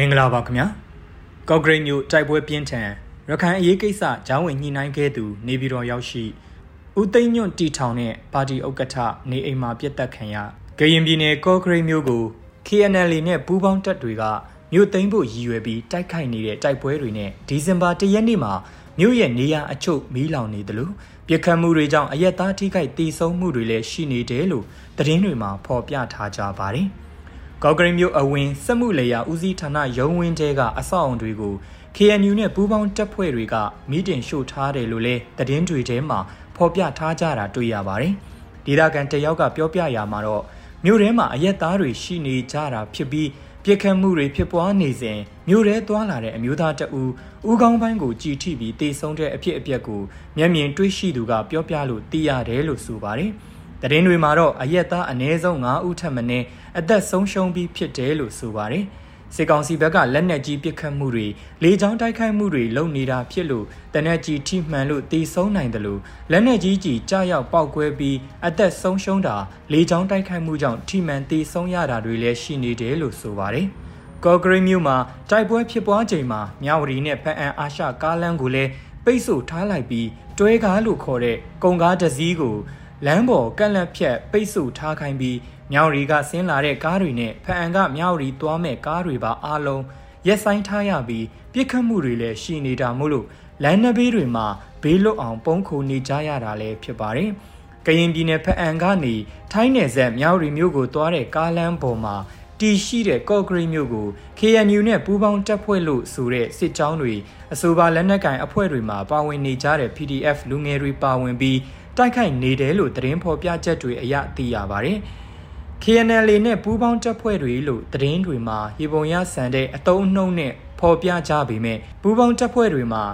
မင်္ဂလာပါခင်ဗျာကော့ဂရိတ်မြို့တိုက်ပွဲပြင်းထန်ရခိုင်အရေးကိစ္စဂျောင်းဝင်ညှိနှိုင်းခဲ့သူနေပြည်တော်ရောက်ရှိဦးသိန်းညွန့်တီထောင်နဲ့ပါတီဥက္ကဋ္ဌနေအိမ်မှာပြစ်တက်ခံရကရင်ပြည်နယ်ကော့ဂရိတ်မြို့ကို KNL နဲ့ပူးပေါင်းတပ်တွေကမြို့သိမ်းဖို့ရည်ရွယ်ပြီးတိုက်ခိုက်နေတဲ့တိုက်ပွဲတွေနဲ့ဒီဇင်ဘာ၁ရက်နေ့မှာမြို့ရဲ့နေရာအချို့မီးလောင်နေတယ်လို့ပြစ်ခတ်မှုတွေကြောင့်အရက်သားထိခိုက်ဒေဆုံးမှုတွေလည်းရှိနေတယ်လို့သတင်းတွေမှာဖော်ပြထားကြပါတယ်။ ကော့ကရိတ်မြို့အဝင်စက်မှုလေယာဦးစီးဌာနရုံးဝင်းတဲကအဆောက်အုံတွေကို KNU နဲ့ပူးပေါင်းတပ်ဖွဲ့တွေကမီးတင်ရှို့ထားတယ်လို့လည်းသတင်းတွေထဲမှာဖော်ပြထားကြတာတွေ့ရပါတယ်။ဒေသခံတယောက်ကပြောပြရမှာတော့မြို့ထဲမှာအရက်သားတွေရှိနေကြတာဖြစ်ပြီးပြစ်ခတ်မှုတွေဖြစ်ပွားနေစဉ်မြို့ထဲသွားလာတဲ့အမျိုးသားတအူဦးကောင်းပိုင်းကိုကြည်ထိပြီးတေဆုံးတဲ့အဖြစ်အပျက်ကိုမျက်မြင်တွေ့ရှိသူကပြောပြလို့သိရတယ်လို့ဆိုပါတယ်။ တရင်တွေမှာတော့အရက်သားအ ਨੇ ဆုံး9ဦးထပ်မင်းအသက်ဆုံးရှုံးပြီးဖြစ်တယ်လို့ဆိုပါတယ်။စေကောင်စီဘက်ကလက်နက်ကြီးပစ်ခတ်မှုတွေလေကြောင်းတိုက်ခိုက်မှုတွေလုပ်နေတာဖြစ်လို့တနက်ကြီးထိမှန်လို့တေဆုံးနိုင်တယ်လို့လက်နက်ကြီးကြီးကြားရောက်ပောက်ကွဲပြီးအသက်ဆုံးရှုံးတာလေကြောင်းတိုက်ခိုက်မှုကြောင့်ထိမှန်တေဆုံးရတာတွေလည်းရှိနေတယ်လို့ဆိုပါတယ်။ကော့ဂရိတ်မြို့မှာတိုက်ပွဲဖြစ်ပွားချိန်မှာမြဝတီနဲ့ဖအံအာရှကားလမ်းကိုလည်းပိတ်ဆို့ထားလိုက်ပြီးတွဲကားလို့ခေါ်တဲ့ကုန်ကားတစ်စီးကို လမ်းပေါ်ကန့်လက်ဖြတ်ပိတ်ဆို့ထားခိုင်းပြီးမြောင်ရီကဆင်းလာတဲ့ကားတွေနဲ့ဖအံကမြောင်ရီသွားမဲ့ကားတွေပါအားလုံးရက်ဆိုင်ထားရပြီးပြစ်ခတ်မှုတွေလည်းရှိနေတာမို့လို့လမ်းနဘေးတွေမှာဘေးလွတ်အောင်ပုံခုနေကြရတာလည်းဖြစ်ပါတယ်။ကရင်ပြည်နယ်ဖအံကနေထိုင်းနယ်ဆက်မြောင်ရီမြို့ကိုသွားတဲ့ကားလမ်းပေါ်မှာတီရှိတဲ့ကော့ဂရိတ်မြို့ကို KNU နဲ့ပူးပေါင်းတပ်ဖွဲ့လို့ဆိုတဲ့စစ်ကြောင်းတွေအဆိုပါလက်နက်ကင်အဖွဲ့တွေမှာပါဝင်နေကြတဲ့ PDF လူငယ်တွေပါဝင်ပြီး တိုက်ခိုက်နေတယ်လို့သတင်းဖော်ပြချက်တွေအရသိရပါတယ်။ KNL နဲ့ပူးပေါင်းတပ်ဖွဲ့တွေလို့သတင်းတွေမှာရေပုံရဆန်တဲ့အတုံးနှုံနဲ့ဖော်ပြကြပေမဲ့ပူးပေါင်းတပ်ဖွဲ့တွေမှာ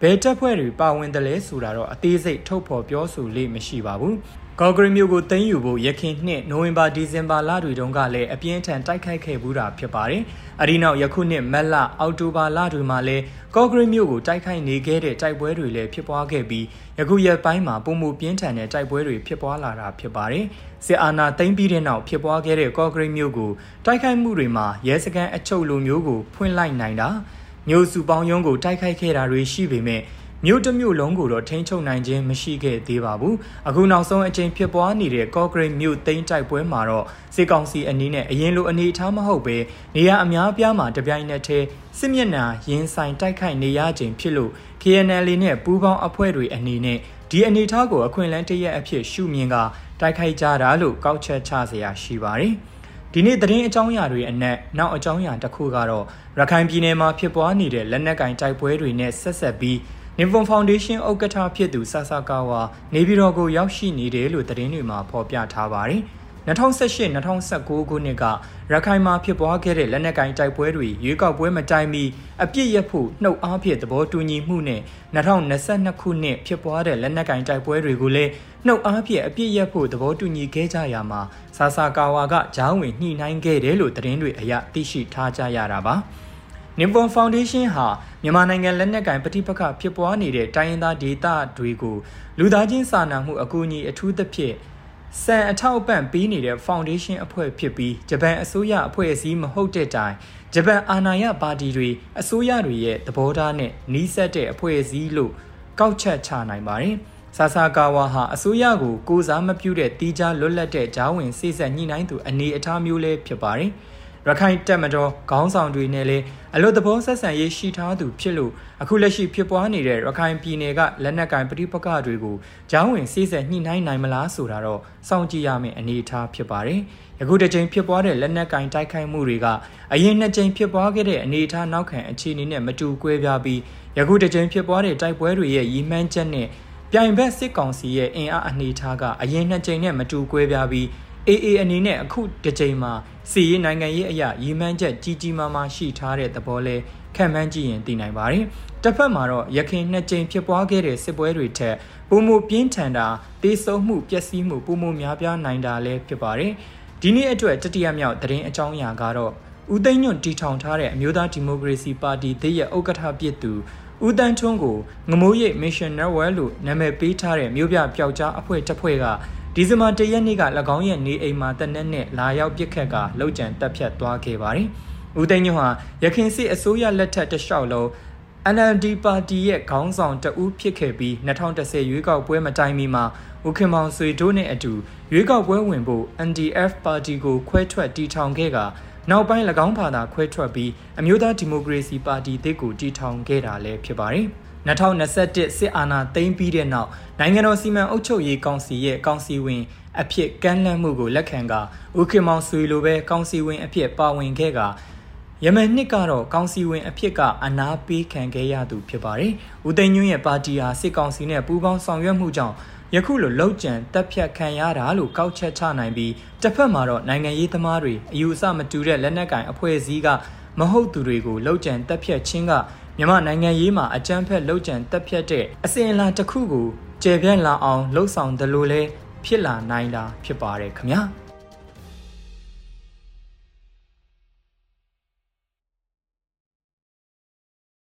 ဘယ်တပ်ဖွဲ့တွေပါဝင်တယ်လဲဆိုတာတော့အသေးစိတ်ထုတ်ဖော်ပြောဆိုလေ့မရှိပါဘူး ကော့ဂရိမြို့ကိုသိမ်းယူဖို့ရခင်နှစ်နိုဝင်ဘာဒီဇင်ဘာလတွေတုန်းကလည်းအပြင်းထန်တိုက်ခိုက်ခဲ့ဘူးတာဖြစ်ပါတယ်။အဒီနောက်ယခုနှစ်မက်လအောက်တိုဘာလတွေမှာလည်းကော့ဂရိမြို့ကိုတိုက်ခိုက်နေခဲ့တဲ့တိုက်ပွဲတွေလည်းဖြစ်ပွားခဲ့ပြီးယခုရက်ပိုင်းမှာပုံမှုပြင်းထန်တဲ့တိုက်ပွဲတွေဖြစ်ပွားလာတာဖြစ်ပါတယ်။စစ်အာဏာသိမ်းပြီးတဲ့နောက်ဖြစ်ပွားခဲ့တဲ့ကော့ဂရိမြို့ကိုတိုက်ခိုက်မှုတွေမှာရဲစခန်းအချုပ်လိုမျိုးကိုဖွင့်လိုက်နိုင်တာမျိုးစုပေါင်းရုံးကိုတိုက်ခိုက်ခဲ့တာတွေရှိပေမဲ့ မြို့တစ်မြို့လုံးကိုတော့ထိန်းချုပ်နိုင်ခြင်းမရှိခဲ့သေးပါဘူးအခုနောက်ဆုံးအချိန်ဖြစ်ပွားနေတဲ့ကော့ဂရိတ်မြို့သိမ်းတိုက်ပွဲမှာတော့စစ်ကောင်စီအနေနဲ့အရင်လိုအနေအထားမဟုတ်ပဲနေရာအများပြားမှာတပြိုင်နက်တည်းစစ်မျက်နှာရင်ဆိုင်တိုက်ခိုက်နေရခြင်းဖြစ်လို့ KNL နဲ့ပူးပေါင်းအဖွဲ့တွေအနေနဲ့ဒီအနေအထားကိုအခွင့်အလမ်းတရက်အဖြစ်ရှုမြင်ကတိုက်ခိုက်ကြတာလို့ကောက်ချက်ချစရာရှိပါတယ်ဒီနေ့သတင်းအကြောင်းအရာတွေအနက်နောက်အကြောင်းအရာတစ်ခုကတော့ရခိုင်ပြည်နယ်မှာဖြစ်ပွားနေတဲ့လက်နက်ကင်တိုက်ပွဲတွေနဲ့ဆက်ဆက်ပြီး Nippon Foundation ဥက္ကဋ္ဌဖြစ်သူဆာဆာကာဝါနေပြည်တော်ကိုရောက်ရှိနေတယ်လို့သတင်းတွေမှာဖော်ပြထားပါတယ်။2018-2019ခုနှစ်ကရခိုင်မှာဖြစ်ပွားခဲ့တဲ့လက်နက်ကိုင်တိုက်ပွဲတွေရွေးကောက်ပွဲမတိုင်မီအပြစ်ရဖို့နှုတ်အားဖြင့်သဘောတူညီမှုနဲ့2022ခုနှစ်ဖြစ်ပွားတဲ့လက်နက်ကိုင်တိုက်ပွဲတွေကိုလည်းနှုတ်အားဖြင့်အပြစ်ရဖို့သဘောတူညီခဲ့ကြရမှာဆာဆာကာဝါကဂျောင်းဝင်ညှိနှိုင်းခဲ့တယ်လို့သတင်းတွေအရသိရှိထားကြရတာပါ။ Nippon Foundation ဟာမြန်မာနိုင်ငံလက်နက်ကင်ပဋိပက္ခဖြစ်ပွားနေတဲ့တိုင်းရင်းသားဒေသတွေကိုလူသားချင်းစာနာမှုအကူအညီအထူးသဖြင့်စံအထောက်အပံ့ပေးနေတဲ့ Foundation အဖွဲ့ဖြစ်ပြီးဂျပန်အစိုးရအဖွဲ့အစည်းမဟုတ်တဲ့တိုင်ဂျပန်အာဏာရပါတီတွေအစိုးရတွေရဲ့သဘောထားနဲ့နှီးစပ်တဲ့အဖွဲ့အစည်းလို့ကောက်ချက်ချနိုင်ပါတယ်။ဆာဆာကာဝါဟာအစိုးရကိုကိုစားမပြုတဲ့တီးခြားလွတ်လပ်တဲ့ဂျားဝင်စိစက်ညှိနှိုင်းသူအနေအထားမျိုးလေးဖြစ်ပါတယ်။ ရခိုင်တပ်မတော်ခေါင်းဆောင်တွေနဲ့လည်းအလို့သဘောဆက်ဆံရေးရှိထားသူဖြစ်လို့အခုလက်ရှိဖြစ်ပွားနေတဲ့ရခိုင်ပြည်နယ်ကလက်နက်ကင်ပဋိပက္ခတွေကိုကြောင်းဝင်စည်းဆက်ညှိနှိုင်းနိုင်မလားဆိုတာတော့စောင့်ကြည့်ရမယ့်အနေအထားဖြစ်ပါတယ်။ယခုတစ်ချိန်ဖြစ်ပွားတဲ့လက်နက်ကင်တိုက်ခိုက်မှုတွေကအရင်နှစ်ချိန်ဖြစ်ပွားခဲ့တဲ့အနေအထားနောက်ခံအခြေအနေနဲ့မတူကွဲပြားပြီးယခုတစ်ချိန်ဖြစ်ပွားတဲ့တိုက်ပွဲတွေရဲ့ရည်မှန်းချက်နဲ့ပြိုင်ဘက်စစ်ကောင်စီရဲ့အင်အားအနေအထားကအရင်နှစ်ချိန်နဲ့မတူကွဲပြားပြီး AA အနေနဲ့အခုတစ်ချိန်မှာစီရေးနိုင်ငံရေးအရာရည်မှန်းချက်ကြီးကြီးမားမားရှိထားတဲ့သဘောလဲခံမှန်းကြည့်ရင်သိနိုင်ပါတယ်။တစ်ဖက်မှာတော့ရခိုင်နှစ်ကြိမ်ဖြစ်ပွားခဲ့တဲ့စစ်ပွဲတွေထက်ပုံမှုပြင်းထန်တာတေးဆုံမှုပျက်စီးမှုပုံမှုများပြားနိုင်တာလည်းဖြစ်ပါတယ်။ဒီနေ့အတွက်တတိယမြောက်သတင်းအကြောင်းအရာကတော့ဦးသိန်းညွန့်တီထောင်ထားတဲ့အမျိုးသားဒီမိုကရေစီပါတီတရဲ့ဥက္ကဋ္ဌဖြစ်သူဦးတန်းထွန်းကိုငမိုးရိပ် Mission Network လို့နာမည်ပေးထားတဲ့မြို့ပြပျောက်ကြားအဖွဲ့တစ်ဖွဲ့က ဒီဇင်ဘာ၁ရက်နေ့က၎င်းရဲ့နေအိမ်မှာတနက်နဲ့လာရောက်ပစ်ခတ်ကလောက်ကျန်တက်ဖြတ်သွားခဲ့ပါတယ်။ဦးသိန်းညွန့်ဟာရခိုင်စစ်အစိုးရလက်ထက်တလျှောက်လုံး NLD ပါတီရဲ့ခေါင်းဆောင်တဦးဖြစ်ခဲ့ပြီး2010ရွေးကောက်ပွဲမတိုင်မီမှာဦးခင်မောင်ဆွေတို့နဲ့အတူရွေးကောက်ပွဲဝင်ဖို့ NDF ပါတီကိုခွဲထွက်တီထောင်ခဲ့ကနောက်ပိုင်း၎င်းဘာသာခွဲထွက်ပြီးအမျိုးသားဒီမိုကရေစီပါတီတစ်ကိုတီထောင်ခဲ့တာလည်းဖြစ်ပါတယ်။ 2021စစ်အာဏာသိမ်းပြီးတဲ့နောက်နိုင်ငံတော်စီမံအုပ်ချုပ်ရေးကောင်စီရဲ့ကောင်စီဝင်အဖြစ်ကမ်းလှမ်းမှုကိုလက်ခံကဦးခင်မောင်ဆွေလိုပဲကောင်စီဝင်အဖြစ်ပါဝင်ခဲ့ကယမန်နှစ်ကတော့ကောင်စီဝင်အဖြစ်ကအနာပေးခံခဲ့ရသူဖြစ်ပါတယ်။ဦးသိန်းညွန့်ရဲ့ပါတီဟာစစ်ကောင်စီနဲ့ပူးပေါင်းဆောင်ရွက်မှုကြောင့်ယခုလိုလောက်ကျန်တက်ဖြတ်ခံရတာလို့ကောက်ချက်ချနိုင်ပြီးတစ်ဖက်မှာတော့နိုင်ငံရေးသမားတွေအယူအဆမတူတဲ့လက်နက်ကင်အဖွဲ့အစည်းကမဟုတ်သူတွေကိုလောက်ကျန်တက်ဖြတ်ခြင်းက မြန်မာနိုင်ငံရေးမှာအကြမ်းဖက်လောက်ကျန်တက်ဖြတ်တဲ့အစဉ်အလာတစ်ခုကိုကျေပြန့်လာအောင်လှုံ့ဆော်တယ်လို့လည်းဖြစ်လာနိုင်တာဖြစ်ပါတယ်ခင်ဗျာ။